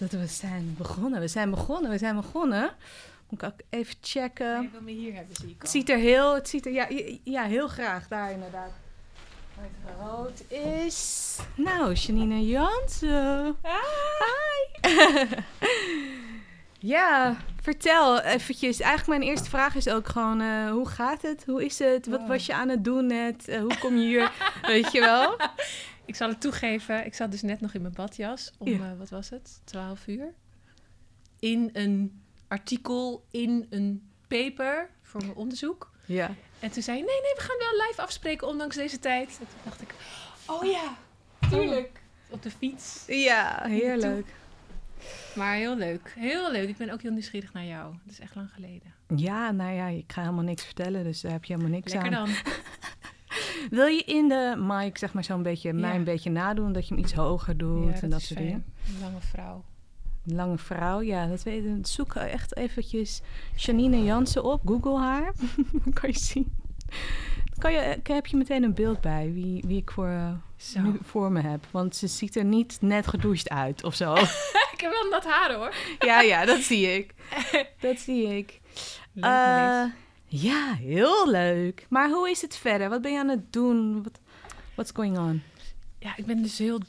dat we zijn begonnen. We zijn begonnen, we zijn begonnen. Moet ik ook even checken. Ik wil me hier hebben, zie ik. Het ziet er heel, het ziet er, ja, ja, heel graag daar inderdaad. Het rood is. Nou, Janine Jansen. Hi. ja, vertel eventjes. Eigenlijk mijn eerste vraag is ook gewoon, eh, hoe gaat het? Hoe is het? Wat was je aan het doen net? Eh, hoe kom je hier? Weet je wel? Ik zal het toegeven, ik zat dus net nog in mijn badjas om, Ja. eh, wat was het, 12 uur. In een artikel, in een paper voor mijn onderzoek. Ja. En toen zei hij, nee, nee, we gaan wel live afspreken ondanks deze tijd. En toen dacht ik, oh ja, tuurlijk. Op de fiets. Ja, heerlijk. Maar heel leuk, heel leuk. Ik ben ook heel nieuwsgierig naar jou. Het is echt lang geleden. Ja, nou ja, ik ga helemaal niks vertellen, dus daar heb je helemaal niks Lekker aan. dan. Wil je in de mic zeg maar zo'n beetje mij een beetje nadoen, dat je hem iets hoger doet en dat soort fijn. dingen? Een lange vrouw. Lange vrouw, ja, dat weten. Zoek echt eventjes Janine Jansen op, Google haar, Dan kan je zien. Kan je, kan- heb je meteen een beeld bij wie, wie ik voor, eh, Zo. nu voor me heb, want ze ziet er niet net gedoucht uit of zo. ik heb wel nat haar hoor. ja, ja, dat zie ik. Dat zie ik. Leuk, Eh. Ja, heel leuk. Maar hoe is het verder? Wat ben je aan het doen? Wat what's going on? Ja, ik ben dus heel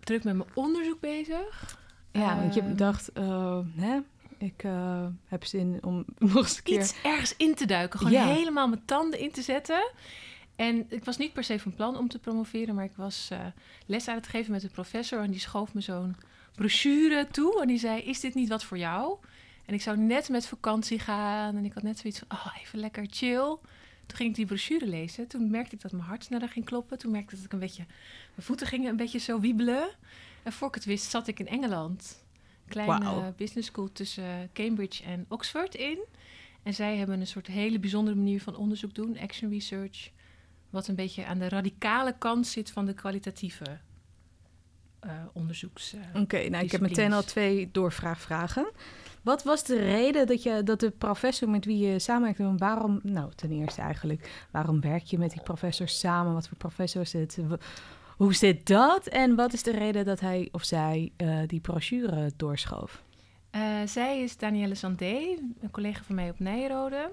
druk met mijn onderzoek bezig. Ja, want je Ehm, dacht, eh, hè, ik eh, heb zin om nog eens een keer... iets ergens in te duiken. Gewoon Ja. helemaal mijn tanden in te zetten. En ik was niet per se van plan om te promoveren, maar ik was eh, les aan het geven met een professor en die schoof me zo'n brochure toe en die zei: Is dit niet wat voor jou? En ik zou net met vakantie gaan en ik had net zoiets van: Oh, even lekker chill. Toen ging ik die brochure lezen. Toen merkte ik dat mijn hart sneller ging kloppen. Toen merkte ik dat ik een beetje. Mijn voeten gingen een beetje zo wiebelen. En voor ik het wist, zat ik in Engeland. Een kleine business school tussen Cambridge en Oxford in. En zij hebben een soort hele bijzondere manier van onderzoek doen, action research. Wat een beetje aan de radicale kant zit van de kwalitatieve onderzoeks. eh, Oké, nou ik heb meteen al twee doorvraagvragen. Wat was de reden dat, je, dat de professor met wie je samenwerkte, en waarom, nou ten eerste eigenlijk, waarom werk je met die professor samen? Wat voor professor is het? Hoe zit dat? En wat is de reden dat hij of zij eh, die brochure doorschoof? Eh, zij is Danielle Sandé, een collega van mij op Nijrode.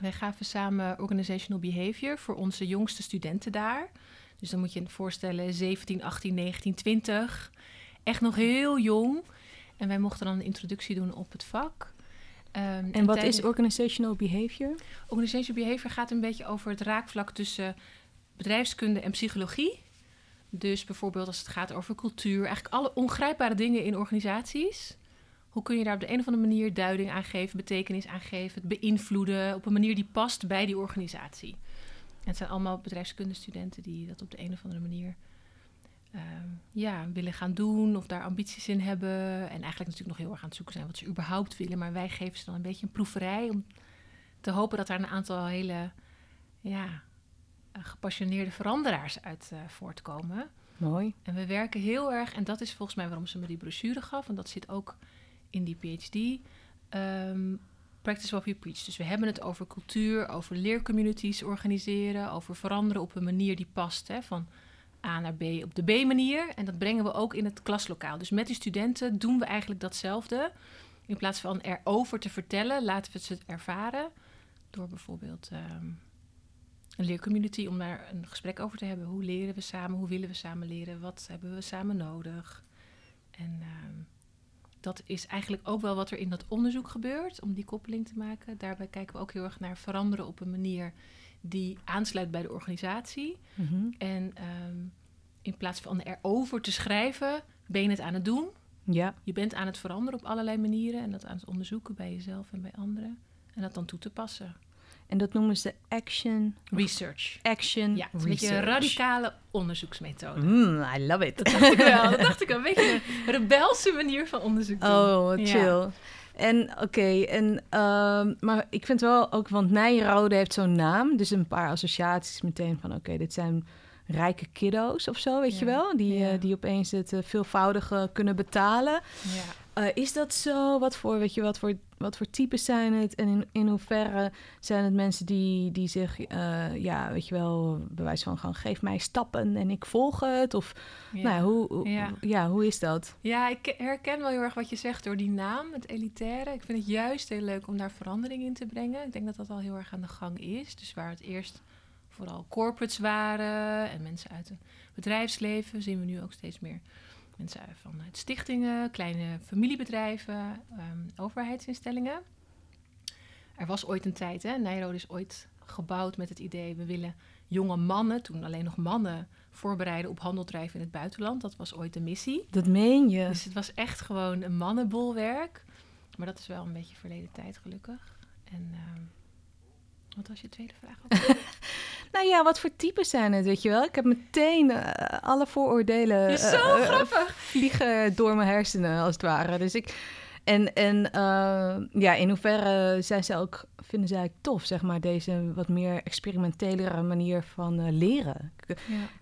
Wij gaven samen Organizational Behavior voor onze jongste studenten daar. Dus dan moet je je voorstellen 17, 18, 19, 20. Echt nog heel jong. En wij mochten dan een introductie doen op het vak. Ehm, En wat tijdens- is organizational behavior? Organizational behavior gaat een beetje over het raakvlak tussen bedrijfskunde en psychologie. Dus bijvoorbeeld als het gaat over cultuur, eigenlijk alle ongrijpbare dingen in organisaties. Hoe kun je daar op de een of andere manier duiding aan geven, betekenis aan geven, het beïnvloeden op een manier die past bij die organisatie? En het zijn allemaal bedrijfskundestudenten die dat op de een of andere manier ehm, ja, willen gaan doen of daar ambities in hebben. En eigenlijk natuurlijk nog heel erg aan het zoeken zijn wat ze überhaupt willen. Maar wij geven ze dan een beetje een proeverij om te hopen dat daar een aantal hele ja, eh, gepassioneerde veranderaars uit eh, voortkomen. Mooi. En we werken heel erg, en dat is volgens mij waarom ze me die brochure gaf, en dat zit ook in die PhD. ehm, practice what we preach. Dus we hebben het over cultuur, over leercommunities organiseren, over veranderen op een manier die past. Hè, van A naar B op de B-manier. En dat brengen we ook in het klaslokaal. Dus met die studenten doen we eigenlijk datzelfde. In plaats van erover te vertellen, laten we ze ervaren. Door bijvoorbeeld ehm, een leercommunity om daar een gesprek over te hebben. Hoe leren we samen? Hoe willen we samen leren? Wat hebben we samen nodig? En ehm, dat is eigenlijk ook wel wat er in dat onderzoek gebeurt, om die koppeling te maken. Daarbij kijken we ook heel erg naar veranderen op een manier die aansluit bij de organisatie. Mhm. En ehm, in plaats van erover te schrijven, ben je het aan het doen. Ja, Je bent aan het veranderen op allerlei manieren en dat aan het onderzoeken bij jezelf en bij anderen. En dat dan toe te passen. En dat noemen ze action, Research. action Ja, het is een beetje een research. radicale onderzoeksmethode. Mm, I love it. Dat dacht ik wel. Dat dacht ik wel. Een beetje een rebelse manier van onderzoek doen. Oh, wat Ja. chill. En oké, en ehm, maar ik vind wel ook, want Nijrode heeft zo'n naam, dus een paar associaties meteen van, oké, dit zijn rijke kiddo's of zo, weet je Ja, wel, die, ja. eh, die opeens het eh, veelvoudige kunnen betalen. Ja. Eh, is dat zo? Wat voor, weet je, wat voor, wat voor types zijn het? En in, in hoeverre zijn het mensen die, die zich, eh, ja, weet je wel, bewijs van gewoon geef mij stappen en ik volg het? Of, Ja. nou, hoe, hoe- Ja. ja, hoe is dat? Ja, ik herken wel heel erg wat je zegt door die naam, het elitaire. Ik vind het juist heel leuk om daar verandering in te brengen. Ik denk dat dat al heel erg aan de gang is. Dus waar het eerst vooral corporates waren en mensen uit het bedrijfsleven, zien we nu ook steeds meer mensen uit- vanuit stichtingen, kleine familiebedrijven, ehm, overheidsinstellingen. Er was ooit een tijd, hè, Nijrode is ooit gebouwd met het idee, we willen jonge mannen, toen alleen nog mannen, voorbereiden op handeldrijven in het buitenland. Dat was ooit de missie. Dat meen je. Dus het was echt gewoon een mannenbolwerk. Maar dat is wel een beetje verleden tijd, gelukkig. En ehm, wat was je tweede vraag? Nou ja, wat voor types zijn het, weet je wel? Ik heb meteen eh, alle vooroordelen is zo eh, eh, grappig. vliegen door mijn hersenen, als het ware. Dus ik... En, en eh, ja, in hoeverre zijn ze ook, vinden zij tof, zeg maar, deze wat meer experimentelere manier van eh, leren? Ja.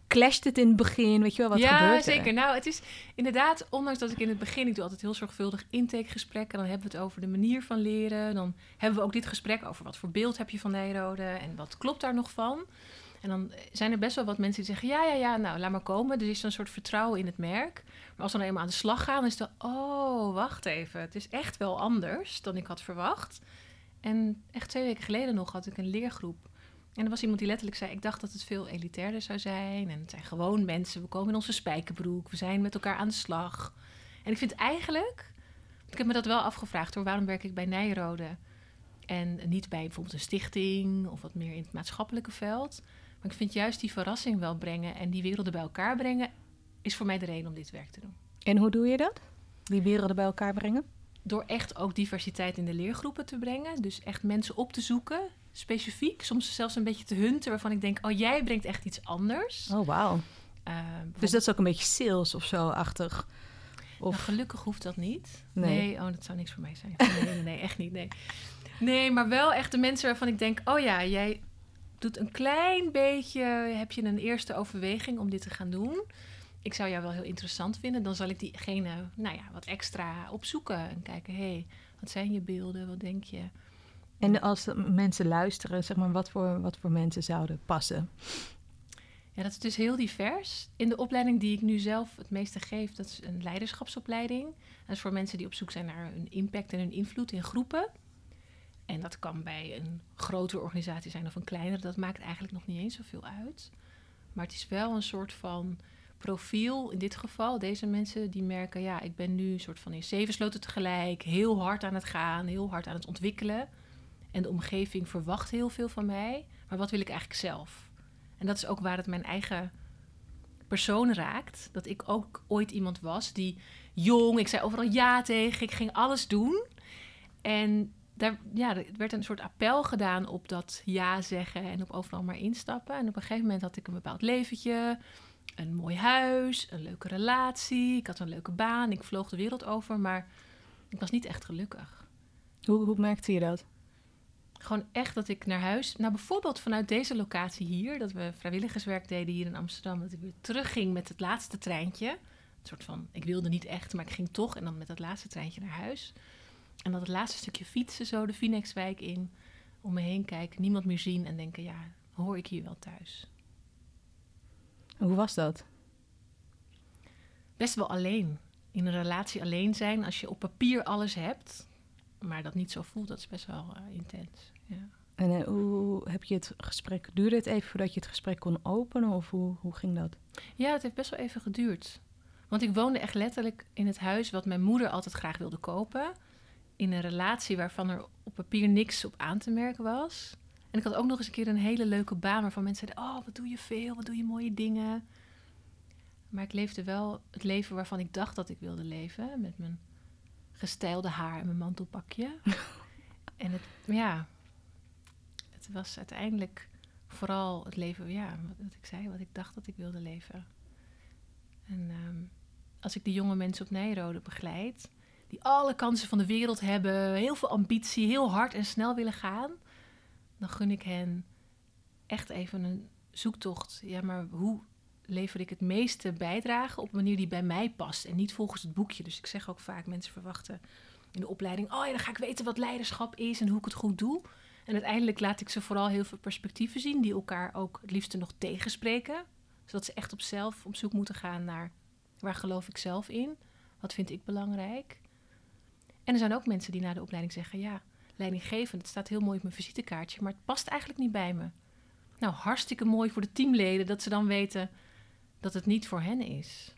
Clasht het in het begin, weet je wel, wat ja, gebeurt er? zeker. Nou, het is inderdaad, ondanks dat ik in het begin, ik doe altijd heel zorgvuldig intakegesprekken. Dan hebben we het over de manier van leren. Dan hebben we ook dit gesprek over wat voor beeld heb je van Nijrode en wat klopt daar nog van. En dan zijn er best wel wat mensen die zeggen, ja, ja, ja, nou, laat maar komen. Er is een soort vertrouwen in het merk. Maar als we dan eenmaal aan de slag gaan, dan is het, oh, wacht even. Het is echt wel anders dan ik had verwacht. En echt twee weken geleden nog had ik een leergroep. En er was iemand die letterlijk zei: Ik dacht dat het veel elitairder zou zijn. En het zijn gewoon mensen. We komen in onze spijkerbroek. We zijn met elkaar aan de slag. En ik vind eigenlijk. Ik heb me dat wel afgevraagd hoor. Waarom werk ik bij Nijrode? En niet bij bijvoorbeeld een stichting of wat meer in het maatschappelijke veld. Maar ik vind juist die verrassing wel brengen en die werelden bij elkaar brengen. Is voor mij de reden om dit werk te doen. En hoe doe je dat? Die werelden bij elkaar brengen? Door echt ook diversiteit in de leergroepen te brengen. Dus echt mensen op te zoeken, specifiek. Soms zelfs een beetje te hunten, waarvan ik denk: oh, jij brengt echt iets anders. Oh, wauw. Eh, Dus dat is ook een beetje sales of zo-achtig? Nou, Of, gelukkig hoeft dat niet. Nee. Nee. oh, dat zou niks voor mij zijn. Nee, nee, nee, echt niet. Nee. nee, maar wel echt de mensen waarvan ik denk: oh ja, jij doet een klein beetje. Heb je een eerste overweging om dit te gaan doen? Ik zou jou wel heel interessant vinden. Dan zal ik diegene, nou ja, wat extra opzoeken en kijken: hé, hey, wat zijn je beelden? Wat denk je? En als mensen luisteren, zeg maar, wat voor, wat voor mensen zouden passen? Ja, dat is dus heel divers. In de opleiding die ik nu zelf het meeste geef, dat is een leiderschapsopleiding. Dat is voor mensen die op zoek zijn naar hun impact en hun invloed in groepen. En dat kan bij een grotere organisatie zijn of een kleinere. Dat maakt eigenlijk nog niet eens zoveel uit. Maar het is wel een soort van profiel. In dit geval, deze mensen die merken... ja, ik ben nu een soort van in zeven sloten tegelijk... heel hard aan het gaan, heel hard aan het ontwikkelen. En de omgeving verwacht heel veel van mij. Maar wat wil ik eigenlijk zelf? En dat is ook waar het mijn eigen persoon raakt. Dat ik ook ooit iemand was die jong, ik zei overal ja tegen, ik ging alles doen. En daar ja, er werd een soort appel gedaan op dat ja zeggen en op overal maar instappen. En op een gegeven moment had ik een bepaald leventje, een mooi huis, een leuke relatie. Ik had een leuke baan, ik vloog de wereld over, maar ik was niet echt gelukkig. Hoe, hoe merkte je dat? Gewoon echt dat ik naar huis, nou bijvoorbeeld vanuit deze locatie hier, dat we vrijwilligerswerk deden hier in Amsterdam, dat ik weer terugging met het laatste treintje. Een soort van, ik wilde niet echt, maar ik ging toch en dan met dat laatste treintje naar huis. En dat het laatste stukje fietsen zo de Phoenixwijk in, om me heen kijken, niemand meer zien en denken, ja, hoor ik hier wel thuis. Hoe was dat? Best wel alleen. In een relatie alleen zijn, als je op papier alles hebt, maar dat niet zo voelt, dat is best wel eh, intens. Ja. En eh, hoe heb je het gesprek... Duurde het even voordat je het gesprek kon openen? Of hoe, hoe ging dat? Ja, het heeft best wel even geduurd. Want ik woonde echt letterlijk in het huis wat mijn moeder altijd graag wilde kopen. In een relatie waarvan er op papier niks op aan te merken was. En ik had ook nog eens een keer een hele leuke baan waarvan mensen zeiden: Oh, wat doe je veel, wat doe je mooie dingen. Maar ik leefde wel het leven waarvan ik dacht dat ik wilde leven. Met mijn gestijlde haar en mijn mantelpakje. en het, ja, het was uiteindelijk vooral het leven, ja, wat ik zei, wat ik dacht dat ik wilde leven. En ehm, als ik die jonge mensen op Nijrode begeleid, die alle kansen van de wereld hebben, heel veel ambitie, heel hard en snel willen gaan, dan gun ik hen echt even een zoektocht. Ja, maar hoe lever ik het meeste bijdrage op een manier die bij mij past en niet volgens het boekje. Dus ik zeg ook vaak, mensen verwachten in de opleiding, oh ja, dan ga ik weten wat leiderschap is en hoe ik het goed doe. En uiteindelijk laat ik ze vooral heel veel perspectieven zien die elkaar ook het liefste nog tegenspreken. Zodat ze echt op zelf op zoek moeten gaan naar waar geloof ik zelf in, wat vind ik belangrijk. En er zijn ook mensen die na de opleiding zeggen, ja, leidinggevend, het staat heel mooi op mijn visitekaartje, maar het past eigenlijk niet bij me. Nou, hartstikke mooi voor de teamleden dat ze dan weten dat het niet voor hen is.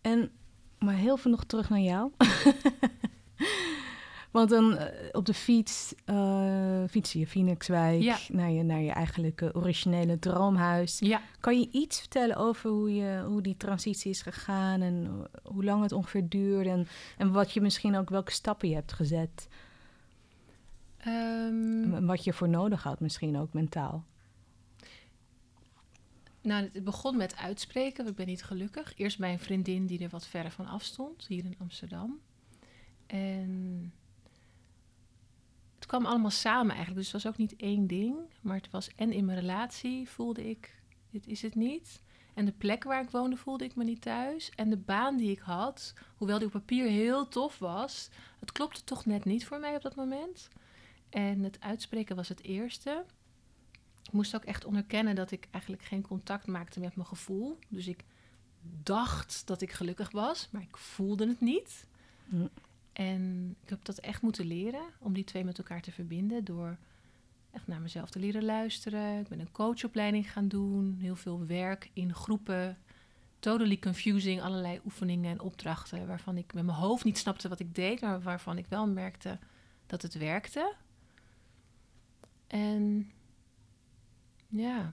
En, maar heel veel nog terug naar jou. Want dan eh, op de fiets uh, fiets je Phoenixwijk Ja. naar, je, naar je eigenlijke originele droomhuis. Ja, Kan je iets vertellen over hoe, je, hoe die transitie is gegaan en eh, hoe lang het ongeveer duurde en, en wat je misschien ook, welke stappen je hebt gezet ehm, en wat je voor nodig had misschien ook mentaal? Nou, het begon met uitspreken. Ik ben niet gelukkig. Eerst bij een vriendin die er wat verder van af stond, hier in Amsterdam. En het kwam allemaal samen eigenlijk. Dus het was ook niet één ding. Maar het was en in mijn relatie voelde ik, dit is het niet. En de plek waar ik woonde voelde ik me niet thuis. En de baan die ik had, hoewel die op papier heel tof was, het klopte toch net niet voor mij op dat moment. En het uitspreken was het eerste. Ik moest ook echt onderkennen dat ik eigenlijk geen contact maakte met mijn gevoel. Dus ik dacht dat ik gelukkig was, maar ik voelde het niet. En ik heb dat echt moeten leren om die twee met elkaar te verbinden door echt naar mezelf te leren luisteren. Ik ben een coachopleiding gaan doen, heel veel werk in groepen. Totally confusing, allerlei oefeningen en opdrachten waarvan ik met mijn hoofd niet snapte wat ik deed, maar waarvan ik wel merkte dat het werkte. En ja,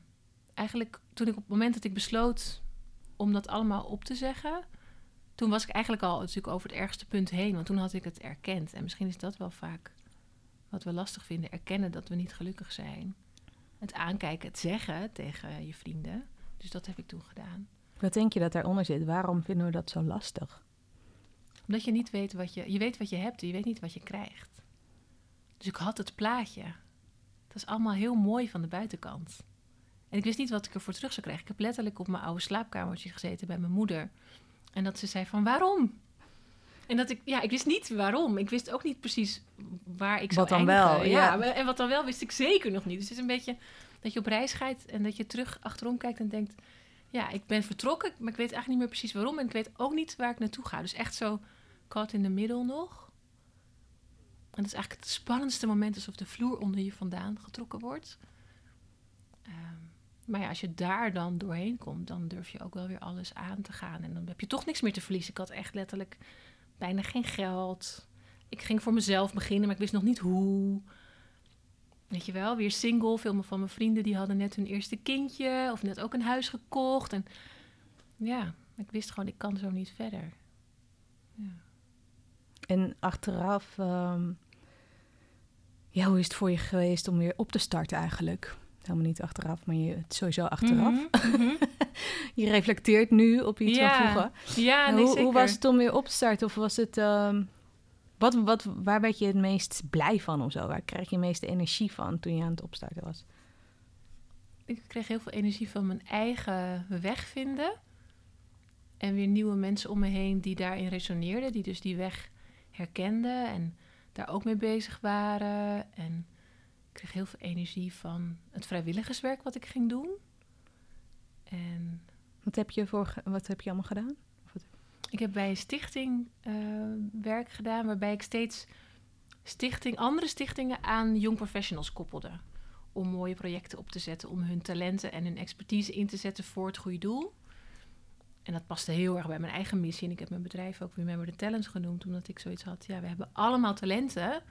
eigenlijk toen ik op het moment dat ik besloot om dat allemaal op te zeggen, toen was ik eigenlijk al natuurlijk over het ergste punt heen, want toen had ik het erkend. En misschien is dat wel vaak wat we lastig vinden: erkennen dat we niet gelukkig zijn. Het aankijken, het zeggen tegen je vrienden. Dus dat heb ik toen gedaan. Wat denk je dat daaronder zit? Waarom vinden we dat zo lastig? Omdat je niet weet wat je... Je weet wat je hebt en je weet niet wat je krijgt. Dus ik had het plaatje. Dat is allemaal heel mooi van de buitenkant. En ik wist niet wat ik ervoor terug zou krijgen. Ik heb letterlijk op mijn oude slaapkamertje gezeten bij mijn moeder. En dat ze zei van, waarom? En dat ik, ja, ik wist niet waarom. Ik wist ook niet precies waar ik zou Wat dan eindigen. wel, Ja, ja. en wat dan wel wist ik zeker nog niet. Dus het is een beetje dat je op reis gaat en dat je terug achterom kijkt en denkt... Ja, ik ben vertrokken, maar ik weet eigenlijk niet meer precies waarom. En ik weet ook niet waar ik naartoe ga. Dus echt zo caught in the middle nog. En dat is eigenlijk het spannendste moment alsof de vloer onder je vandaan getrokken wordt. Ehm, maar ja, als je daar dan doorheen komt, dan durf je ook wel weer alles aan te gaan. En dan heb je toch niks meer te verliezen. Ik had echt letterlijk bijna geen geld. Ik ging voor mezelf beginnen, maar ik wist nog niet hoe. Weet je wel, weer single. Veel van mijn vrienden die hadden net hun eerste kindje of net ook een huis gekocht. En ja, ik wist gewoon, ik kan zo niet verder. Ja. En achteraf, ehm, ja, hoe is het voor je geweest om weer op te starten eigenlijk? Helemaal niet achteraf, maar je, het sowieso achteraf. Mhm, mhm. Je reflecteert nu op iets Ja, van vroeger. Ja, En nee, hoe, zeker. hoe was het om weer op te starten? Of was het, ehm, wat, wat, waar werd je het meest blij van of zo? Waar kreeg je het meeste energie van toen je aan het opstarten was? Ik kreeg heel veel energie van mijn eigen weg vinden. En weer nieuwe mensen om me heen die daarin resoneerden. Die dus die weg herkenden en daar ook mee bezig waren. En ik kreeg heel veel energie van het vrijwilligerswerk wat ik ging doen. En Wat heb je, voor, wat heb je allemaal gedaan? ik heb bij een stichting eh, werk gedaan waarbij ik steeds stichting, andere stichtingen aan young professionals koppelde. Om mooie projecten op te zetten, om hun talenten en hun expertise in te zetten voor het goede doel. En dat paste heel erg bij mijn eigen missie. En ik heb mijn bedrijf ook Remember the Talents genoemd, omdat ik zoiets had. Ja, we hebben allemaal talenten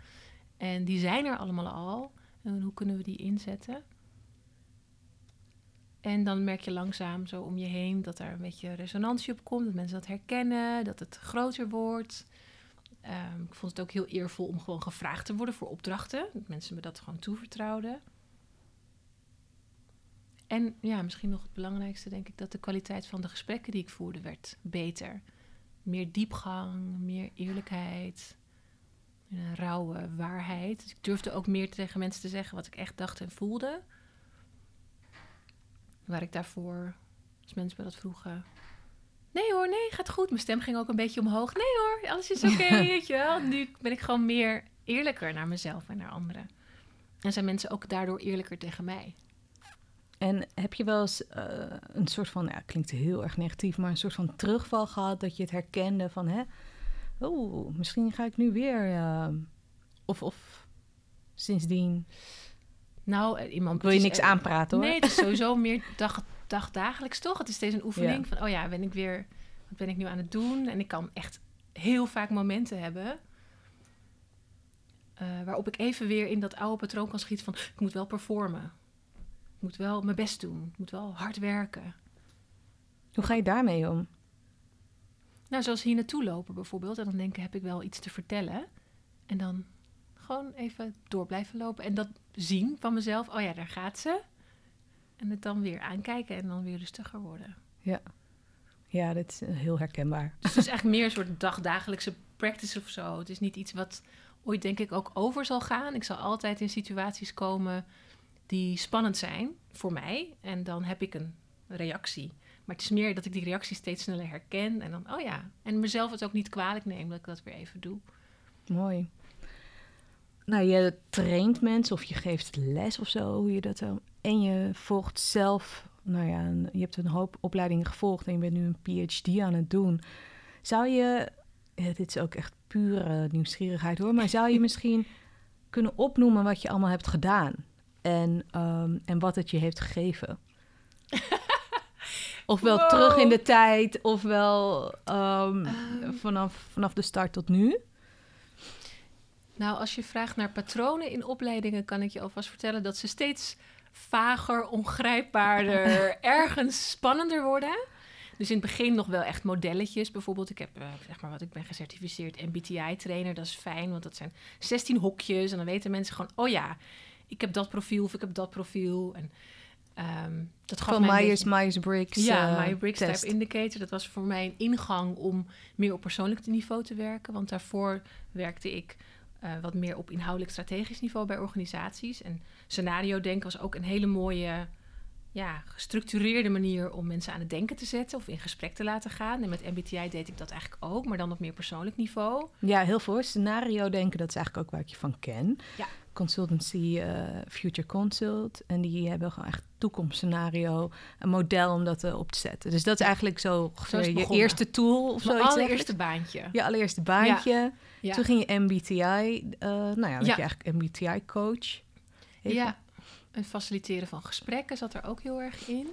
en die zijn er allemaal al. En hoe kunnen we die inzetten? En dan merk je langzaam zo om je heen dat er een beetje resonantie op komt. Dat mensen dat herkennen, dat het groter wordt. Ehm, ik vond het ook heel eervol om gewoon gevraagd te worden voor opdrachten. Dat mensen me dat gewoon toevertrouwden. En ja, misschien nog het belangrijkste denk ik dat de kwaliteit van de gesprekken die ik voerde werd beter. Meer diepgang, meer eerlijkheid, een rauwe waarheid. Dus ik durfde ook meer tegen mensen te zeggen wat ik echt dacht en voelde waar ik daarvoor Als mensen me dat vroegen. Nee hoor, nee, gaat goed. Mijn stem ging ook een beetje omhoog. Nee hoor, alles is oké, weet je wel. Nu ben ik gewoon meer eerlijker naar mezelf en naar anderen. En zijn mensen ook daardoor eerlijker tegen mij. En heb je wel eens eh, een soort van, ja, klinkt heel erg negatief, maar een soort van terugval gehad dat je het herkende van, hè, oh, misschien ga ik nu weer, uh, of, of sindsdien. Nou, eh, iemand. Wil je niks aanpraten hoor? Nee, het is sowieso meer dag, dag dagelijks toch? Het is steeds een oefening van, oh ja, ben ik weer, wat ben ik nu aan het doen? En ik kan echt heel vaak momenten hebben uh, waarop ik even weer in dat oude patroon kan schieten van, ik moet wel performen. Ik moet wel mijn best doen. Ik moet wel hard werken. Hoe ga je daarmee om? Nou, zoals hier naartoe lopen bijvoorbeeld. En dan denken, heb ik wel iets te vertellen? En dan gewoon even door blijven lopen. En dat zien van mezelf. Oh ja, daar gaat ze. En het dan weer aankijken en dan weer rustiger worden. Ja, ja dat is heel herkenbaar. Dus het is eigenlijk meer een soort dagdagelijkse practice of zo. Het is niet iets wat ooit denk ik ook over zal gaan. Ik zal altijd in situaties komen die spannend zijn voor mij. En dan heb ik een reactie. Maar het is meer dat ik die reactie steeds sneller herken. En dan, oh ja. En mezelf het ook niet kwalijk neem dat ik dat weer even doe. Mooi. Nou, je traint mensen of je geeft les of zo, hoe je dat zo. En je volgt zelf, nou ja, je hebt een hoop opleidingen gevolgd en je bent nu een PhD aan het doen. Zou je, ja, dit is ook echt pure nieuwsgierigheid hoor, maar zou je misschien kunnen opnoemen wat je allemaal hebt gedaan? En, um, en wat het je heeft gegeven. ofwel wow. terug in de tijd, ofwel um, um. Vanaf, vanaf de start tot nu. Nou, als je vraagt naar patronen in opleidingen, kan ik je alvast vertellen dat ze steeds vager, ongrijpbaarder, ergens spannender worden. Dus in het begin nog wel echt modelletjes. Bijvoorbeeld, ik heb, uh, zeg maar wat, ik ben gecertificeerd MBTI-trainer. Dat is fijn, want dat zijn 16 hokjes. En dan weten mensen gewoon, oh ja, ik heb dat profiel of ik heb dat profiel. En um, dat gaf Van Myers, Myers-Briggs Ja, uh, Myers-Briggs Type Indicator. Dat was voor mij een ingang om meer op persoonlijk niveau te werken. Want daarvoor werkte ik uh, wat meer op inhoudelijk strategisch niveau bij organisaties. En scenario denken was ook een hele mooie ja, gestructureerde manier om mensen aan het denken te zetten of in gesprek te laten gaan. En met MBTI deed ik dat eigenlijk ook, maar dan op meer persoonlijk niveau. Ja, heel veel. Scenario denken, dat is eigenlijk ook waar ik je van ken. Ja. Consultancy uh, Future Consult. En die hebben gewoon echt toekomstscenario, een model om dat uh, op te zetten. Dus dat is eigenlijk zo, zo is je eerste tool of zo. Je allereerste baantje. Je allereerste baantje. Ja. Ja. Toen ging je MBTI, uh, nou ja, werd je eigenlijk MBTI-coach. Ja, en faciliteren van gesprekken zat er ook heel erg in.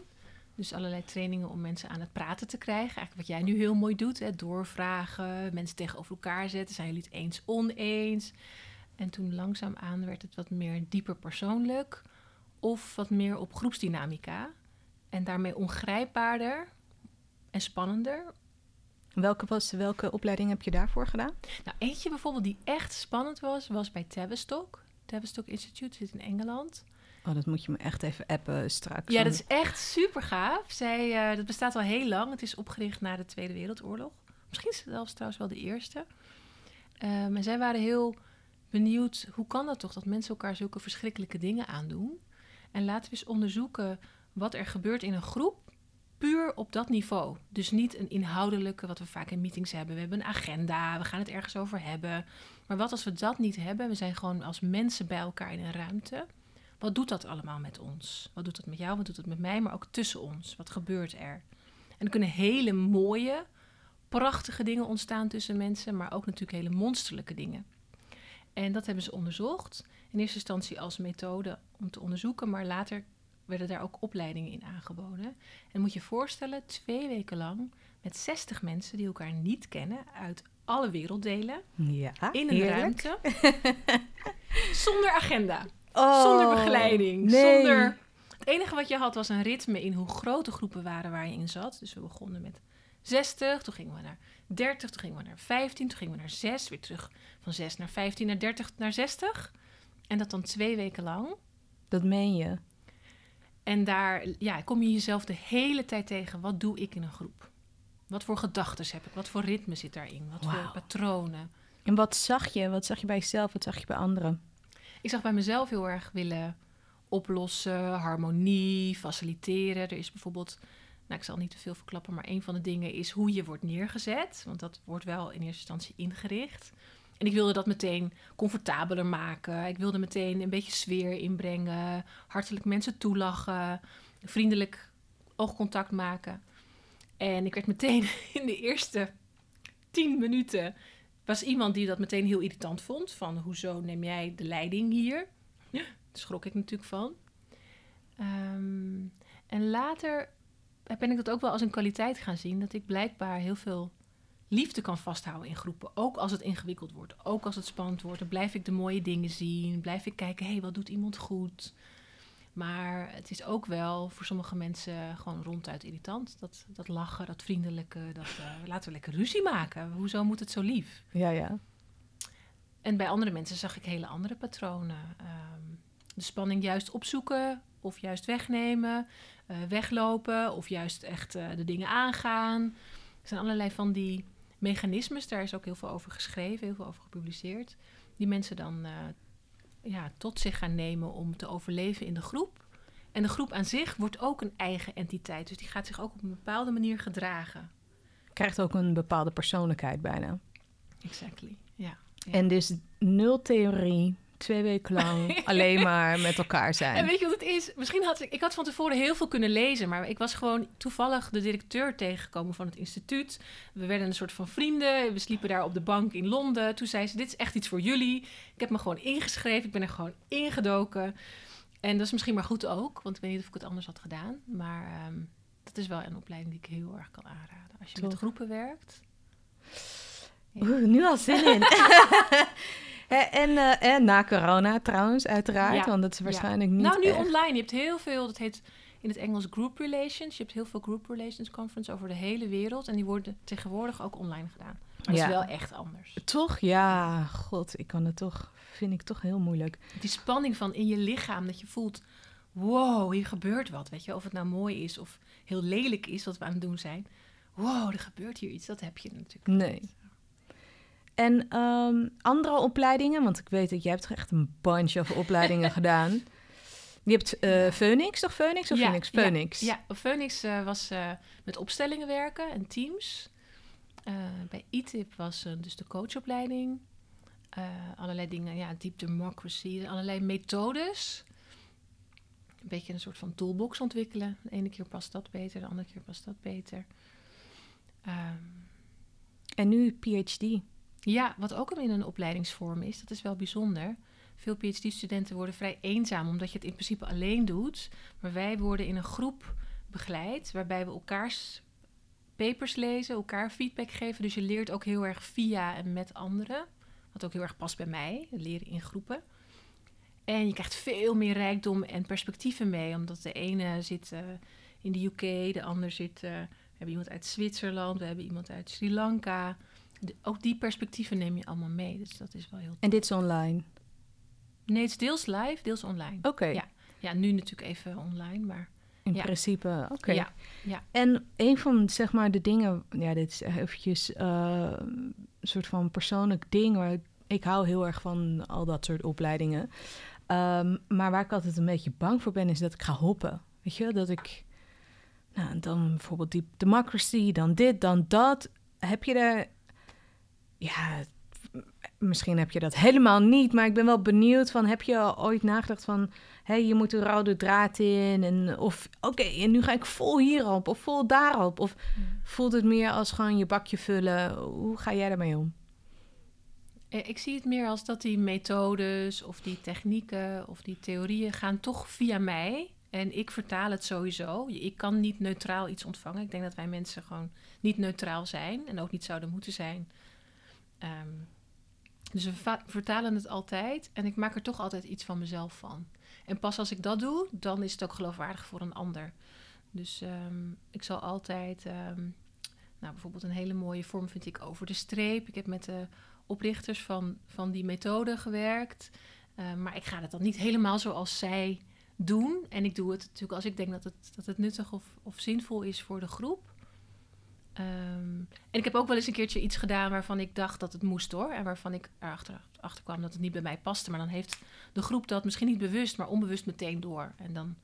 Dus allerlei trainingen om mensen aan het praten te krijgen. Eigenlijk wat jij nu heel mooi doet, hè? doorvragen, mensen tegenover elkaar zetten. Zijn jullie het eens, oneens? En toen langzaamaan werd het wat meer dieper persoonlijk of wat meer op groepsdynamica. En daarmee ongrijpbaarder en spannender. Welke, was, welke opleiding heb je daarvoor gedaan? Nou, eentje bijvoorbeeld die echt spannend was, was bij Tavistock. Tavistock Institute zit in Engeland. Oh, dat moet je me echt even appen straks. Ja, dat is echt super gaaf. Zij, uh, dat bestaat al heel lang. Het is opgericht na de Tweede Wereldoorlog. Misschien zelfs trouwens wel de eerste. Um, en zij waren heel benieuwd, hoe kan dat toch dat mensen elkaar zulke verschrikkelijke dingen aandoen? En laten we eens onderzoeken wat er gebeurt in een groep, puur op dat niveau. Dus niet een inhoudelijke, wat we vaak in meetings hebben. We hebben een agenda, we gaan het ergens over hebben. Maar wat als we dat niet hebben? We zijn gewoon als mensen bij elkaar in een ruimte. Wat doet dat allemaal met ons? Wat doet dat met jou? Wat doet dat met mij? Maar ook tussen ons. Wat gebeurt er? En er kunnen hele mooie, prachtige dingen ontstaan tussen mensen, maar ook natuurlijk hele monsterlijke dingen. En dat hebben ze onderzocht. In eerste instantie als methode om te onderzoeken, maar later werden daar ook opleidingen in aangeboden. En moet je voorstellen, twee weken lang met 60 mensen die elkaar niet kennen uit alle werelddelen. Ja, in een heerlijk. ruimte. zonder agenda. Oh, zonder begeleiding. Nee. Zonder. Het enige wat je had was een ritme in hoe grote groepen waren waar je in zat. Dus we begonnen met 60, toen gingen we naar 30, toen gingen we naar 15, toen gingen we naar 6, weer terug van 6 naar 15, naar 30, naar 60. En dat dan twee weken lang. Dat meen je. En daar ja, kom je jezelf de hele tijd tegen. Wat doe ik in een groep? Wat voor gedachten heb ik? Wat voor ritme zit daarin? Wat wow. voor patronen? En wat zag je? Wat zag je bij jezelf? Wat zag je bij anderen? Ik zag bij mezelf heel erg willen oplossen, harmonie, faciliteren. Er is bijvoorbeeld Nou, ik zal niet te veel verklappen, maar een van de dingen is hoe je wordt neergezet. Want dat wordt wel in eerste instantie ingericht. En ik wilde dat meteen comfortabeler maken. Ik wilde meteen een beetje sfeer inbrengen. Hartelijk mensen toelachen. Vriendelijk oogcontact maken. En ik werd meteen in de eerste tien minuten... was iemand die dat meteen heel irritant vond. Van, hoezo neem jij de leiding hier? Daar schrok ik natuurlijk van. Ehm, en later ben ik dat ook wel als een kwaliteit gaan zien. Dat ik blijkbaar heel veel liefde kan vasthouden in groepen. Ook als het ingewikkeld wordt. Ook als het spannend wordt. Dan blijf ik de mooie dingen zien. Blijf ik kijken, hé, hey, wat doet iemand goed? Maar het is ook wel voor sommige mensen gewoon ronduit irritant. Dat, dat lachen, dat vriendelijke, dat uh, laten we lekker ruzie maken. Hoezo moet het zo lief? Ja, ja. En bij andere mensen zag ik hele andere patronen. Um, de spanning juist opzoeken of juist wegnemen, uh, weglopen of juist echt uh, de dingen aangaan. Er zijn allerlei van die mechanismes, daar is ook heel veel over geschreven, heel veel over gepubliceerd, die mensen dan uh, ja, tot zich gaan nemen om te overleven in de groep. En de groep aan zich wordt ook een eigen entiteit, dus die gaat zich ook op een bepaalde manier gedragen. Krijgt ook een bepaalde persoonlijkheid bijna. Exactly, ja. ja. En dus nul theorie, twee weken lang alleen maar met elkaar zijn. En weet je wat het is? Misschien had ik, ik had van tevoren heel veel kunnen lezen, maar ik was gewoon toevallig de directeur tegengekomen van het instituut. We werden een soort van vrienden. We sliepen daar op de bank in Londen. Toen zei ze: Dit is echt iets voor jullie. Ik heb me gewoon ingeschreven. Ik ben er gewoon ingedoken. En dat is misschien maar goed ook, want ik weet niet of ik het anders had gedaan. Maar um, dat is wel een opleiding die ik heel erg kan aanraden. Als je met groepen werkt. Ja. Oeh, nu al zin in. En, uh, en, na corona trouwens, uiteraard. Ja. Want dat is waarschijnlijk ja. niet. Nou, nu echt. online. Je hebt heel veel. Dat heet in het Engels group relations. Je hebt heel veel group relations conference over de hele wereld. En die worden tegenwoordig ook online gedaan. Maar ja. dat is wel echt anders. Toch? Ja, god, ik kan het toch. Vind ik toch heel moeilijk. Die spanning van in je lichaam dat je voelt. Wow, hier gebeurt wat. Weet je, of het nou mooi is of heel lelijk is wat we aan het doen zijn. Wow, er gebeurt hier iets. Dat heb je natuurlijk. Nee. Niet. En um, andere opleidingen, want ik weet dat jij hebt echt een bunch of opleidingen gedaan. Je hebt uh, Phoenix, toch Phoenix of ja, Phoenix? Phoenix. Ja, ja. Phoenix uh, was uh, met opstellingen werken en teams. bij ITIP was dus de coachopleiding. allerlei dingen, ja, deep democracy, allerlei methodes. Een beetje een soort van toolbox ontwikkelen. De ene keer past dat beter, de andere keer past dat beter. Um, en nu PhD. Ja, wat ook in een opleidingsvorm is, dat is wel bijzonder. Veel PhD-studenten worden vrij eenzaam, omdat je het in principe alleen doet. Maar wij worden in een groep begeleid, waarbij we elkaars papers lezen, elkaar feedback geven. Dus je leert ook heel erg via en met anderen. Wat ook heel erg past bij mij, leren in groepen. En je krijgt veel meer rijkdom en perspectieven mee, omdat de ene zit uh, in de UK, de ander zit. Uh, we hebben iemand uit Zwitserland, we hebben iemand uit Sri Lanka. De, ook die perspectieven neem je allemaal mee. Dus dat is wel heel. En dit is online? Nee, het is deels live, deels online. Oké. Okay. Ja. ja, nu natuurlijk even online, maar. In ja. principe, oké. Okay. Ja, ja. En een van zeg maar de dingen, ja, dit is eventjes uh, een soort van persoonlijk ding waar ik, ik hou heel erg van al dat soort opleidingen. Um, maar waar ik altijd een beetje bang voor ben, is dat ik ga hoppen. Weet je, dat ik, nou, dan bijvoorbeeld die democracy, dan dit, dan dat. Heb je daar ja, misschien heb je dat helemaal niet, maar ik ben wel benieuwd van, heb je ooit nagedacht van, hé, hey, je moet een rode draad in en of, oké, okay, en nu ga ik vol hierop of vol daarop, of ja. voelt het meer als gewoon je bakje vullen? Hoe ga jij daarmee om? Ik zie het meer als dat die methodes of die technieken of die theorieën gaan toch via mij. En ik vertaal het sowieso. Ik kan niet neutraal iets ontvangen. Ik denk dat wij mensen gewoon niet neutraal zijn en ook niet zouden moeten zijn. Um, dus we vertalen het altijd en ik maak er toch altijd iets van mezelf van. En pas als ik dat doe, dan is het ook geloofwaardig voor een ander. Dus um, ik zal altijd, um, nou bijvoorbeeld een hele mooie vorm vind ik over de streep. Ik heb met de oprichters van, van die methode gewerkt. Maar ik ga het dan niet helemaal zoals zij doen. En ik doe het natuurlijk als ik denk dat het, dat het nuttig of, of zinvol is voor de groep. Um, en ik heb ook wel eens een keertje iets gedaan waarvan ik dacht dat het moest hoor. En waarvan ik erachter achter kwam dat het niet bij mij paste. Maar dan heeft de groep dat misschien niet bewust, maar onbewust meteen door. En dan,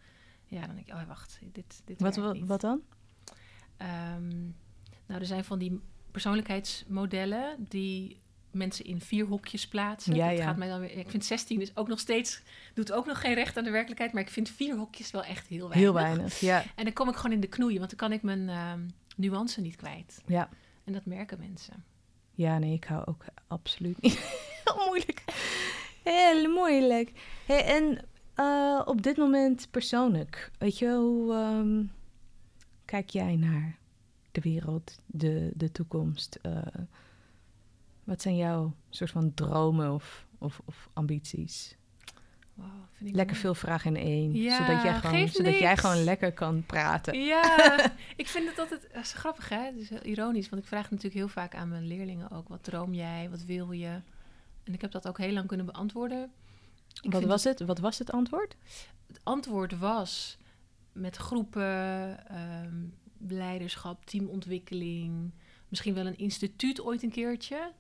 ja, dan denk ik, oh wacht, dit, dit wat, wat, wat dan? Nou, er zijn van die persoonlijkheidsmodellen die mensen in vier hokjes plaatsen. Ja, dat ja. gaat mij dan weer. Ik vind 16 is ook nog steeds doet ook nog geen recht aan de werkelijkheid, maar ik vind vier hokjes wel echt heel weinig. Heel weinig, ja. En dan kom ik gewoon in de knoeien, want dan kan ik mijn ehm, nuance niet kwijt. Ja. En dat merken mensen. Ja, nee, ik hou ook absoluut niet. Heel moeilijk. Heel moeilijk. Hey, en eh, op dit moment persoonlijk, weet je, hoe ehm, kijk jij naar de wereld, de, de toekomst? Eh, wat zijn jouw soort van dromen of, of, of ambities? Wow, vind ik Lekker mooi. veel vragen in één, Ja, zodat, jij gewoon, zodat jij gewoon lekker kan praten. Ja, ik vind het altijd dat is grappig, hè? Het is heel ironisch, want ik vraag natuurlijk heel vaak aan mijn leerlingen ook: wat droom jij, wat wil je? En ik heb dat ook heel lang kunnen beantwoorden. Ik Wat was, het? Wat was het antwoord? Het antwoord was met groepen, ehm, leiderschap, teamontwikkeling, misschien wel een instituut ooit een keertje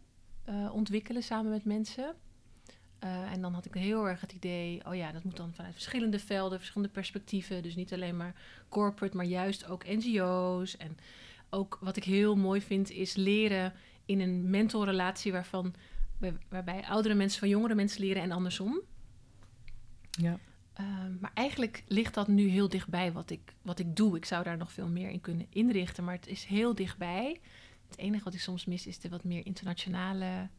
eh, ontwikkelen samen met mensen. Eh, en dan had ik heel erg het idee, oh ja, dat moet dan vanuit verschillende velden, verschillende perspectieven. Dus niet alleen maar corporate, maar juist ook NGO's. En ook wat ik heel mooi vind, is leren in een mentorrelatie waarvan, waar- waarbij oudere mensen van jongere mensen leren en andersom. Ja. Ehm, maar eigenlijk ligt dat nu heel dichtbij wat ik, wat ik doe. Ik zou daar nog veel meer in kunnen inrichten, maar het is heel dichtbij. Het enige wat ik soms mis is de wat meer internationale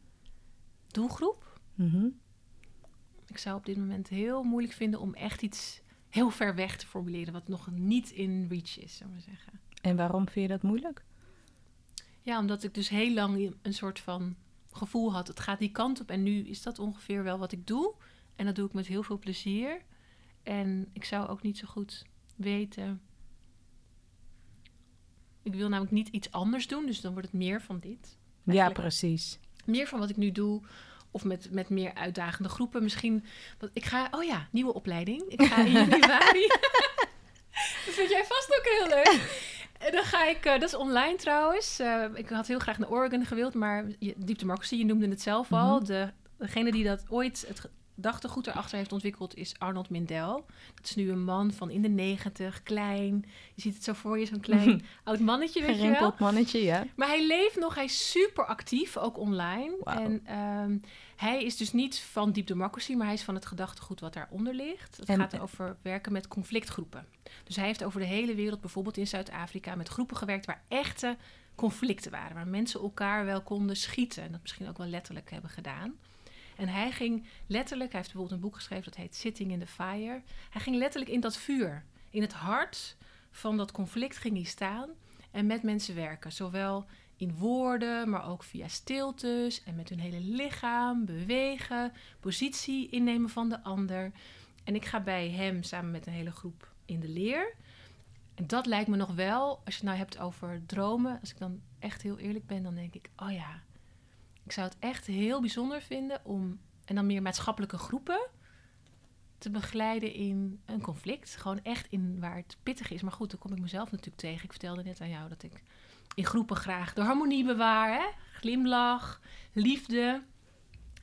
doelgroep. Mhm. Ik zou op dit moment heel moeilijk vinden om echt iets heel ver weg te formuleren, wat nog niet in reach is, zou ik maar zeggen. En waarom vind je dat moeilijk? Ja, omdat ik dus heel lang een soort van gevoel had, het gaat die kant op. En nu is dat ongeveer wel wat ik doe. En dat doe ik met heel veel plezier. En ik zou ook niet zo goed weten. Ik wil namelijk niet iets anders doen, dus dan wordt het meer van dit. Ja, precies. Meer van wat ik nu doe. Of met, met meer uitdagende groepen. Misschien. Want ik ga. Oh ja, nieuwe opleiding. Ik ga in januari. dat vind jij vast ook heel leuk. En dan ga ik. eh, dat is online trouwens. Eh, ik had heel graag naar Oregon gewild. Maar je, Deep Democracy, je noemde het zelf al. Mhm. De, degene die dat ooit. Het gedachtegoed erachter heeft ontwikkeld. is Arnold Mindell. Dat is nu een man van in de negentig. Klein. Je ziet het zo voor je. Zo'n klein oud mannetje. Weet je wel. Gerimpeld mannetje, ja. Maar hij leeft nog, hij is super actief, ook online. En ehm, hij is dus niet van Deep Democracy, maar hij is van het gedachtegoed wat daaronder ligt. Het En- gaat over werken met conflictgroepen. Dus hij heeft over de hele wereld, bijvoorbeeld in Zuid-Afrika, met groepen gewerkt waar echte conflicten waren. Waar mensen elkaar wel konden schieten en dat misschien ook wel letterlijk hebben gedaan. En hij ging letterlijk, hij heeft bijvoorbeeld een boek geschreven dat heet Sitting in the Fire. Hij ging letterlijk in dat vuur, in het hart van dat conflict ging hij staan en met mensen werken. Zowel in woorden, maar ook via stiltes en met hun hele lichaam bewegen, positie innemen van de ander. En ik ga bij hem samen met een hele groep in de leer. En dat lijkt me nog wel, als je het nou hebt over dromen, als ik dan echt heel eerlijk ben, dan denk ik, oh ja, ik zou het echt heel bijzonder vinden om, en dan meer maatschappelijke groepen, te begeleiden in een conflict. Gewoon echt in waar het pittig is. Maar goed, dan kom ik mezelf natuurlijk tegen. Ik vertelde net aan jou dat ik in groepen graag de harmonie bewaar. Hè? Glimlach, liefde.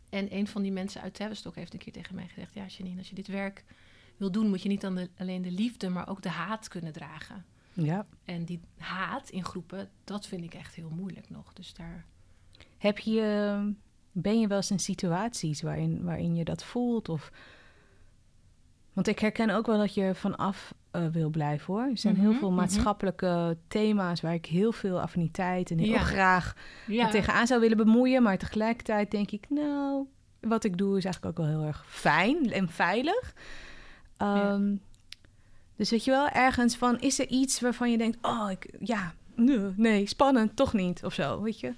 En een van die mensen uit Tavistock heeft een keer tegen mij gezegd... ja, Janine, als je dit werk wil doen... moet je niet de- alleen de liefde, maar ook de haat kunnen dragen. Ja. En die haat in groepen, dat vind ik echt heel moeilijk nog. Dus daar... Heb je, ben je wel eens in situaties waarin, waarin je dat voelt? Of... Want ik herken ook wel dat je vanaf eh, wil blijven hoor. Er zijn heel Mhm, veel mhm. maatschappelijke thema's waar ik heel veel affiniteit en heel Ja. graag tegenaan zou willen bemoeien. Maar tegelijkertijd denk ik, nou, wat ik doe is eigenlijk ook wel heel erg fijn en veilig. Ehm, Dus weet je wel, ergens van, is er iets waarvan je denkt, oh, ik, ja, nee, spannend, toch niet, of zo, weet je?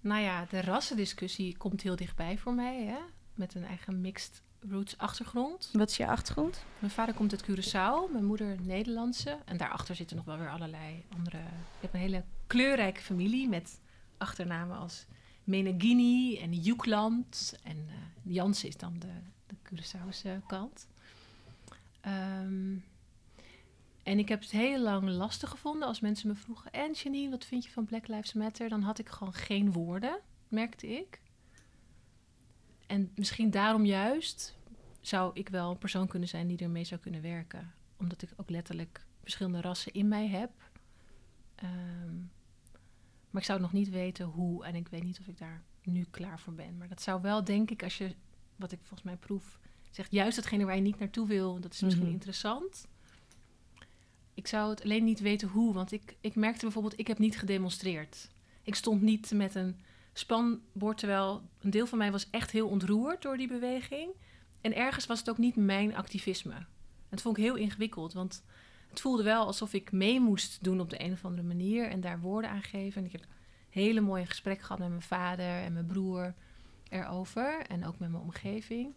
Nou ja, de rassendiscussie komt heel dichtbij voor mij. Hè? Met een eigen mixed roots achtergrond. Wat is je achtergrond? Mijn vader komt uit Curaçao, mijn moeder Nederlandse. En daarachter zitten nog wel weer allerlei andere... Ik heb een hele kleurrijke familie met achternamen als Menegini en Jukeland. En eh Jansen is dan de, de Curaçaose kant. Ehm, en ik heb het heel lang lastig gevonden als mensen me vroegen... En Janine, wat vind je van Black Lives Matter? Dan had ik gewoon geen woorden, merkte ik. En misschien daarom juist zou ik wel een persoon kunnen zijn die ermee zou kunnen werken. Omdat ik ook letterlijk verschillende rassen in mij heb. Ehm, Maar ik zou nog niet weten hoe. En ik weet niet of ik daar nu klaar voor ben. Maar dat zou wel, denk ik, als je, wat ik volgens mij proef, zegt juist hetgene waar je niet naartoe wil. Dat is misschien Mhm. interessant. Ik zou het alleen niet weten hoe. Want ik, ik merkte bijvoorbeeld, ik heb niet gedemonstreerd. Ik stond niet met een spanbord, terwijl een deel van mij was echt heel ontroerd door die beweging. En ergens was het ook niet mijn activisme. Het vond ik heel ingewikkeld, want het voelde wel alsof ik mee moest doen op de een of andere manier en daar woorden aan geven. En ik heb hele mooie gesprekken gehad met mijn vader en mijn broer erover en ook met mijn omgeving.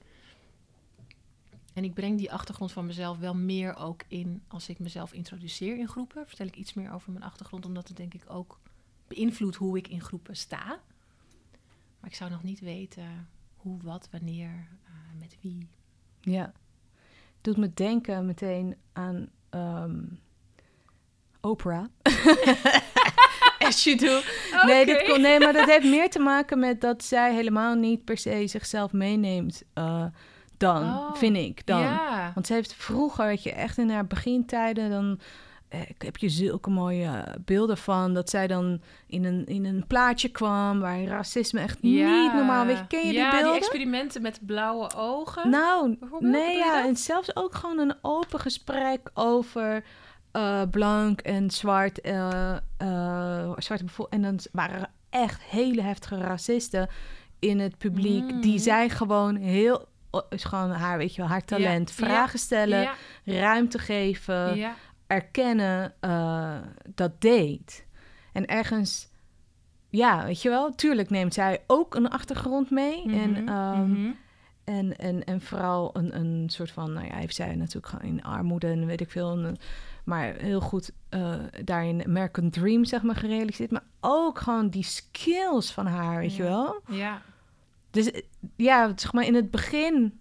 En ik breng die achtergrond van mezelf wel meer ook in als ik mezelf introduceer in groepen. Vertel ik iets meer over mijn achtergrond, omdat het denk ik ook beïnvloedt hoe ik in groepen sta. Maar ik zou nog niet weten hoe, wat, wanneer, eh, met wie. Ja. Doet me denken meteen aan ehm Oprah. As you do. Nee, dit kon, nee, maar dat heeft meer te maken met dat zij helemaal niet per se zichzelf meeneemt eh, dan, Oh, vind ik. Dan. Ja. Want ze heeft vroeger, weet je, echt in haar begintijden, dan eh, heb je zulke mooie beelden van dat zij dan in een, in een plaatje kwam waar racisme echt Ja. niet normaal. Weet je, ken je ja, die beelden? experimenten met blauwe ogen. Nou, nee, ja, en zelfs ook gewoon een open gesprek over eh, blank en zwart, zwarte bevo- En dan waren er echt hele heftige racisten in het publiek, Mm. die zij gewoon heel, is gewoon haar, weet je wel, haar talent, Ja, vragen stellen, ja, ruimte geven, ja, erkennen, eh, dat deed. En ergens, ja, weet je wel, tuurlijk neemt zij ook een achtergrond mee. En Mhm, ehm, mhm. en, en, en vooral een, een soort van, nou ja, heeft zij natuurlijk gewoon in armoede en weet ik veel. maar heel goed eh, daarin American Dream, zeg maar, gerealiseerd. Maar ook gewoon die skills van haar, weet je wel. ja, Dus eh, ja, zeg maar in het begin...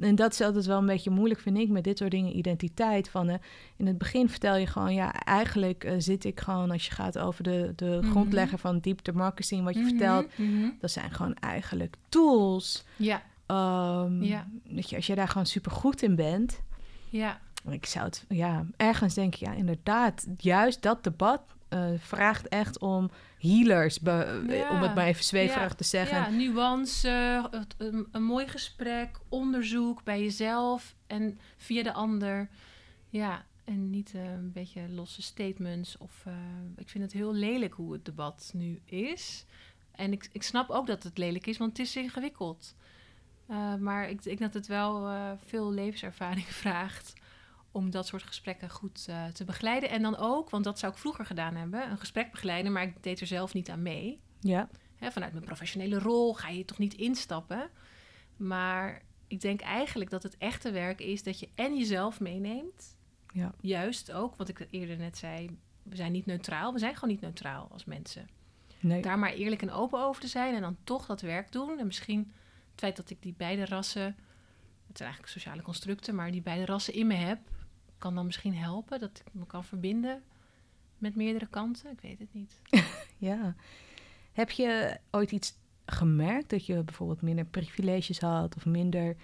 En dat is altijd wel een beetje moeilijk, vind ik, met dit soort dingen, identiteit. Van, in het begin vertel je gewoon, ja, eigenlijk eh, zit ik gewoon, als je gaat over de, de Mhm. grondlegger van Deep Democracy, en wat je Mhm, vertelt, mhm. dat zijn gewoon eigenlijk tools Ja, Ehm, Ja. dat je, als je daar gewoon super goed in bent. ja, Ik zou het, ja, ergens denk ik, ja, inderdaad, juist dat debat eh, vraagt echt om healers, Ja. om het maar even zweverig Ja. te zeggen. ja, nuance, een, mooi gesprek, onderzoek bij jezelf en via de ander. Ja, en niet eh, een beetje losse statements. Of, eh, ik vind het heel lelijk hoe het debat nu is. En ik, ik snap ook dat het lelijk is, want het is ingewikkeld. Eh, maar ik ik denk dat het wel veel levenservaring vraagt om dat soort gesprekken goed eh, te begeleiden. En dan ook, want dat zou ik vroeger gedaan hebben, een gesprek begeleiden, maar ik deed er zelf niet aan mee. Ja, Hè, vanuit mijn professionele rol ga je toch niet instappen. Maar ik denk eigenlijk dat het echte werk is dat je en jezelf meeneemt. Ja. Juist ook, wat ik eerder net zei, we zijn niet neutraal. We zijn gewoon niet neutraal als mensen. nee. Daar maar eerlijk en open over te zijn en dan toch dat werk doen. En misschien het feit dat ik die beide rassen, het zijn eigenlijk sociale constructen, maar die beide rassen in me heb, kan dan misschien helpen dat ik me kan verbinden met meerdere kanten. Ik weet het niet. Ja. Heb je ooit iets gemerkt dat je bijvoorbeeld minder privileges had of minder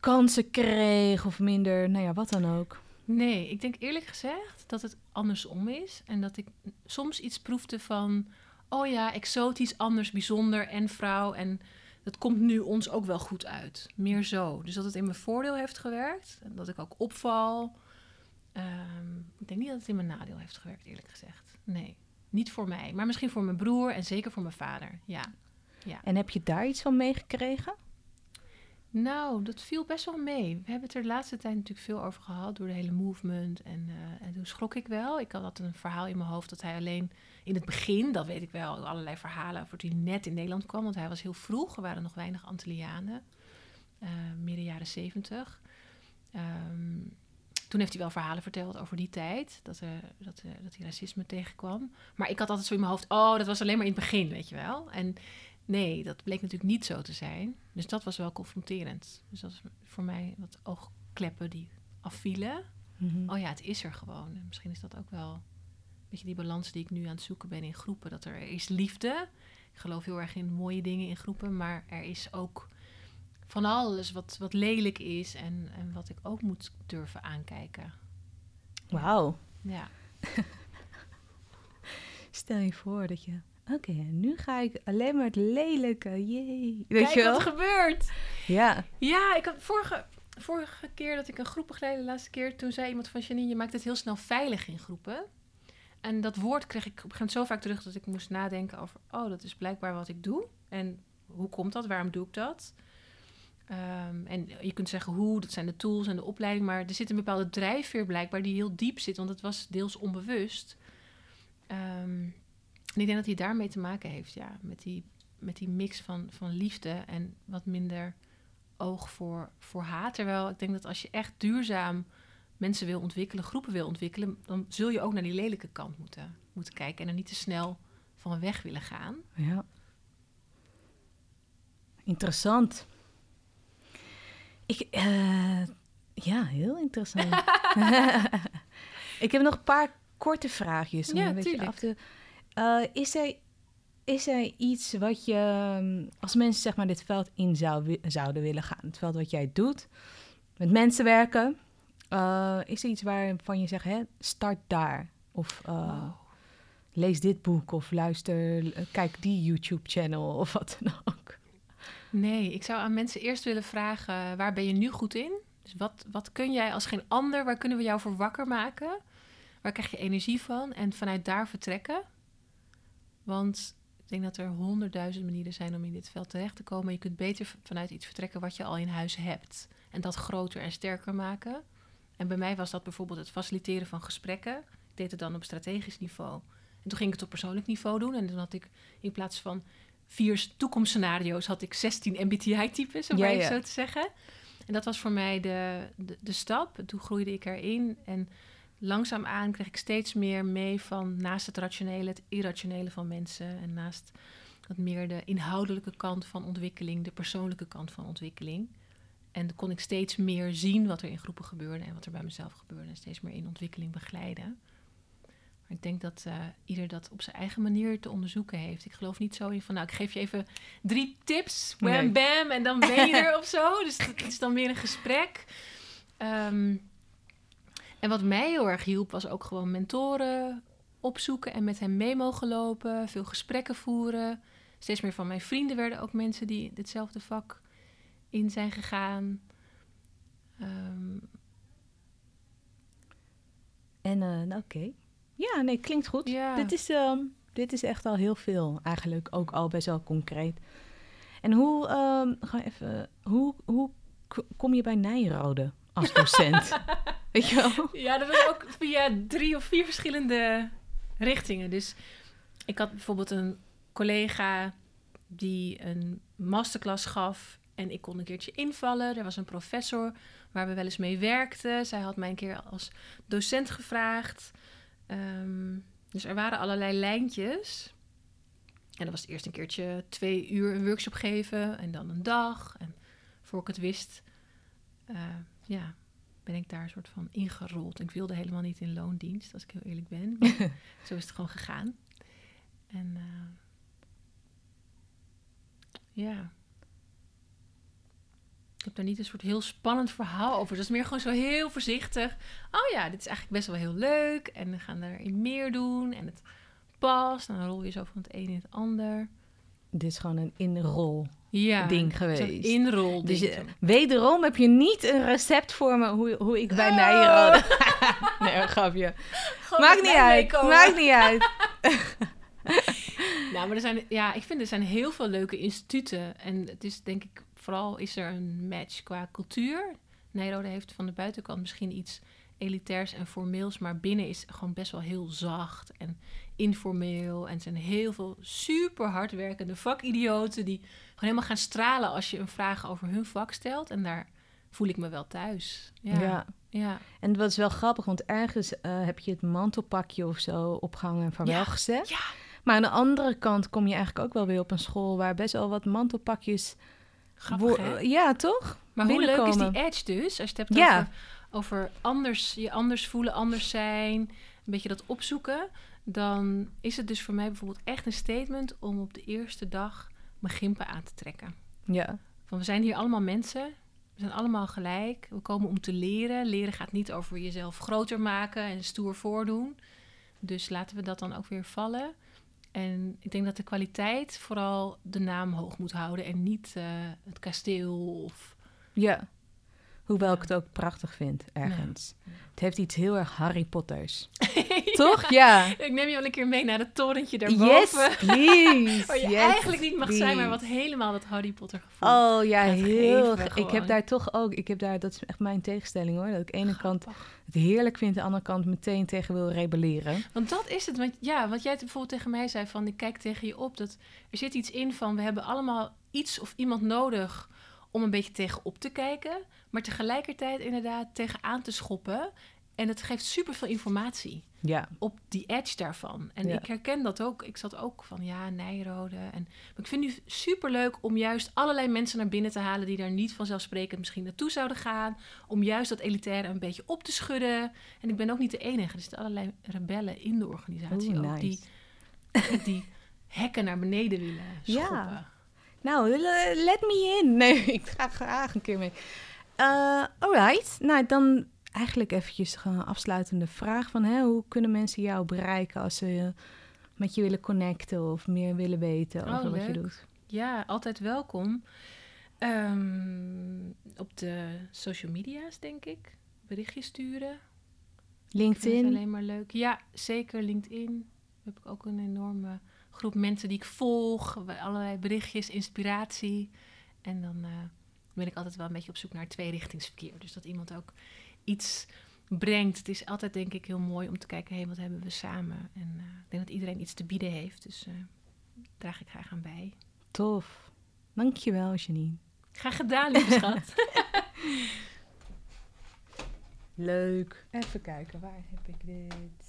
kansen kreeg of minder, nou ja, wat dan ook? Nee, ik denk eerlijk gezegd dat het andersom is. En dat ik soms iets proefde van... oh ja, exotisch, anders, bijzonder en vrouw. En dat komt nu ons ook wel goed uit. Meer zo. Dus dat het in mijn voordeel heeft gewerkt. En dat ik ook opval. Ehm, ik denk niet dat het in mijn nadeel heeft gewerkt, eerlijk gezegd. Nee, niet voor mij. Maar misschien voor mijn broer en zeker voor mijn vader. Ja. En heb je daar iets van meegekregen? Nou, dat viel best wel mee. We hebben het er de laatste tijd natuurlijk veel over gehad door de hele movement. En, eh, en toen schrok ik wel. Ik had een verhaal in mijn hoofd dat hij alleen in het begin, dat weet ik wel, allerlei verhalen over toen hij net in Nederland kwam. Want hij was heel vroeg, er waren nog weinig Antillianen, eh, midden jaren zeventig. Ehm, toen heeft hij wel verhalen verteld over die tijd, dat, er dat, eh, dat hij racisme tegenkwam. Maar ik had altijd zo in mijn hoofd, oh, dat was alleen maar in het begin, weet je wel. En Nee, dat bleek natuurlijk niet zo te zijn. Dus dat was wel confronterend. Dus dat is voor mij wat oogkleppen die afvielen. Mhm. Oh ja, het is er gewoon. En misschien is dat ook wel een beetje die balans die ik nu aan het zoeken ben in groepen. Dat er is liefde. Ik geloof heel erg in mooie dingen in groepen. Maar er is ook van alles wat, wat lelijk is. En, en wat ik ook moet durven aankijken. Wauw. Ja. Stel je voor dat je... Oké, nu ga ik alleen maar het lelijke. Jee. Weet Kijk je wel? wat er gebeurt. Ja. Ja, ik had vorige, vorige keer dat ik een groep begeleidde, de laatste keer, toen zei iemand van Janine, je maakt het heel snel veilig in groepen. En dat woord kreeg ik op een gegeven moment zo vaak terug dat ik moest nadenken over, oh, dat is blijkbaar wat ik doe. En hoe komt dat? Waarom doe ik dat? Ehm, en je kunt zeggen hoe, dat zijn de tools en de opleiding, maar er zit een bepaalde drijfveer blijkbaar die heel diep zit, want het was deels onbewust. Ehm, en ik denk dat hij daarmee te maken heeft, ja, met die, met die mix van, van liefde en wat minder oog voor, voor haat. Terwijl ik denk dat als je echt duurzaam mensen wil ontwikkelen, groepen wil ontwikkelen, dan zul je ook naar die lelijke kant moeten, moeten kijken en er niet te snel van weg willen gaan. Ja. Interessant. Ik, eh, ja, heel interessant. ik heb nog een paar korte vraagjes om Ja, een beetje tuurlijk. af te... Eh, is, er, is er iets wat je, ehm, als mensen zeg maar dit veld in zou, zouden willen gaan, het veld wat jij doet, met mensen werken, eh, is er iets waarvan je zegt, hè, start daar? Of eh, Wow. lees dit boek of luister, kijk die YouTube-channel of wat dan ook. Nee, ik zou aan mensen eerst willen vragen: waar ben je nu goed in? Dus wat, wat kun jij als geen ander? Waar kunnen we jou voor wakker maken? Waar krijg je energie van? En vanuit daar vertrekken. Want ik denk dat er honderdduizend manieren zijn om in dit veld terecht te komen. Je kunt beter vanuit iets vertrekken wat je al in huis hebt. En dat groter en sterker maken. En bij mij was dat bijvoorbeeld het faciliteren van gesprekken. Ik deed het dan op strategisch niveau. En toen ging ik het op persoonlijk niveau doen. En toen had ik in plaats van vier toekomstscenario's had ik 16 MBTI-types, om Ja, ja. zo te zeggen. En dat was voor mij de, de, de stap. En toen groeide ik erin. En langzaamaan kreeg ik steeds meer mee van naast het rationele, het irrationele van mensen. En naast wat meer de inhoudelijke kant van ontwikkeling, de persoonlijke kant van ontwikkeling. En dan kon ik steeds meer zien wat er in groepen gebeurde en wat er bij mezelf gebeurde. En steeds meer in ontwikkeling begeleiden. Maar ik denk dat eh, ieder dat op zijn eigen manier te onderzoeken heeft. Ik geloof niet zo in van, nou, ik geef je even drie tips, wham Nee. bam, en dan ben je er of zo. Dus dat is dan meer een gesprek. Ehm, en wat mij heel erg hielp, was ook gewoon mentoren opzoeken en met hen mee mogen lopen. Veel gesprekken voeren. Steeds meer van mijn vrienden werden ook mensen die ditzelfde vak in zijn gegaan. Ehm, En uh, nou, oké. Ja, nee, klinkt goed. Ja. Dit, is, um, dit is echt al heel veel, eigenlijk ook al best wel concreet. En hoe, um, ga even, hoe, hoe kom je bij Nijrode als docent? Ja, dat was ook via drie of vier verschillende richtingen. Dus ik had bijvoorbeeld een collega die een masterclass gaf en ik kon een keertje invallen. Er was een professor waar we wel eens mee werkten. Zij had mij een keer als docent gevraagd. Um, dus er waren allerlei lijntjes. En dan was eerst een keertje twee uur een workshop geven en dan een dag. En voor ik het wist, uh, ja, ben ik daar een soort van ingerold. Ik wilde helemaal niet in loondienst, als ik heel eerlijk ben. zo is het gewoon gegaan. En uh, ja. Ik heb daar niet een soort heel spannend verhaal over. Dat is meer gewoon zo heel voorzichtig. Oh ja, dit is eigenlijk best wel heel leuk. En we gaan daarin meer doen. En het past. En dan rol je zo van het een in het ander. Dit is gewoon een inrol ja, ding geweest. Inrol. Dus je, wederom heb je niet een recept voor me hoe, hoe ik bij oh. Nijrode... nee, grapje. Gewoon Maakt niet uit. Maakt niet uit. nou, maar er zijn, ja, ik vind er zijn heel veel leuke instituten. En het is denk ik, vooral is er een match qua cultuur. Nijrode heeft van de buitenkant misschien iets elitairs en formeels, maar binnen is gewoon best wel heel zacht en informeel. En zijn heel veel super hardwerkende vakidioten die gewoon helemaal gaan stralen als je een vraag over hun vak stelt. En daar voel ik me wel thuis. Ja. ja. ja. En dat is wel grappig, want ergens uh, heb je het mantelpakje of zo opgehangen en vaarwel ja. gezegd. Ja. Maar aan de andere kant kom je eigenlijk ook wel weer op een school waar best wel wat mantelpakjes. Grappig, ja, toch? Maar hoe leuk is die edge dus? Als je het hebt ja. over, over anders, je anders voelen, anders zijn, een beetje dat opzoeken, dan is het dus voor mij bijvoorbeeld echt een statement om op de eerste dag mijn gimpen aan te trekken. Ja. Van we zijn hier allemaal mensen, we zijn allemaal gelijk, we komen om te leren. Leren gaat niet over jezelf groter maken en stoer voordoen. Dus laten we dat dan ook weer vallen. En ik denk dat de kwaliteit vooral de naam hoog moet houden en niet eh, het kasteel of Ja. Hoewel ik het ook prachtig vind, ergens. Het heeft iets heel erg Harry Potters. Toch? Ja. Ik neem je wel een keer mee naar het torentje daarboven. Yes, please. Waar je Yes, eigenlijk niet mag zijn, maar wat helemaal dat Harry Potter gevoel. Oh ja, heel. Ik heb daar toch ook, ik heb daar, dat is echt mijn tegenstelling hoor. Dat ik aan de ene kant het heerlijk vind, aan de andere kant meteen tegen wil rebelleren. Want dat is het. Want ja, wat jij bijvoorbeeld tegen mij zei van ik kijk tegen je op. Dat er zit iets in van we hebben allemaal iets of iemand nodig om een beetje tegenop te kijken. Maar tegelijkertijd inderdaad tegenaan te schoppen. En het geeft superveel informatie Ja, op die edge daarvan. En Ja. ik herken dat ook. Ik zat ook van ja, Nijrode. En, maar ik vind nu superleuk om juist allerlei mensen naar binnen te halen... die daar niet vanzelfsprekend misschien naartoe zouden gaan. Om juist dat elitaire een beetje op te schudden. En ik ben ook niet de enige. Er zitten allerlei rebellen in de organisatie ook... nice. die, die hekken naar beneden willen Ja. schoppen. Nou, le- let me in. Nee, ik ga graag een keer mee. Eh alright. Nou, dan eigenlijk eventjes een afsluitende vraag van... Hè, hoe kunnen mensen jou bereiken als ze met je willen connecten... of meer willen weten Oh, over wat je doet? Ja, altijd welkom. Ehm, op de social media's, denk ik. Berichtjes sturen. LinkedIn? alleen maar leuk. Ja, zeker. LinkedIn. Heb ik ook een enorme groep mensen die ik volg. Allerlei berichtjes, inspiratie. En dan eh, ben ik altijd wel een beetje op zoek naar tweerichtingsverkeer. Dus dat iemand ook iets brengt. Het is altijd denk ik heel mooi om te kijken, hé, wat hebben we samen? En eh, ik denk dat iedereen iets te bieden heeft. Dus eh draag ik graag aan bij. Tof. Dankjewel, Janine. Graag gedaan, lieve schat. Leuk. Even kijken, waar heb ik dit?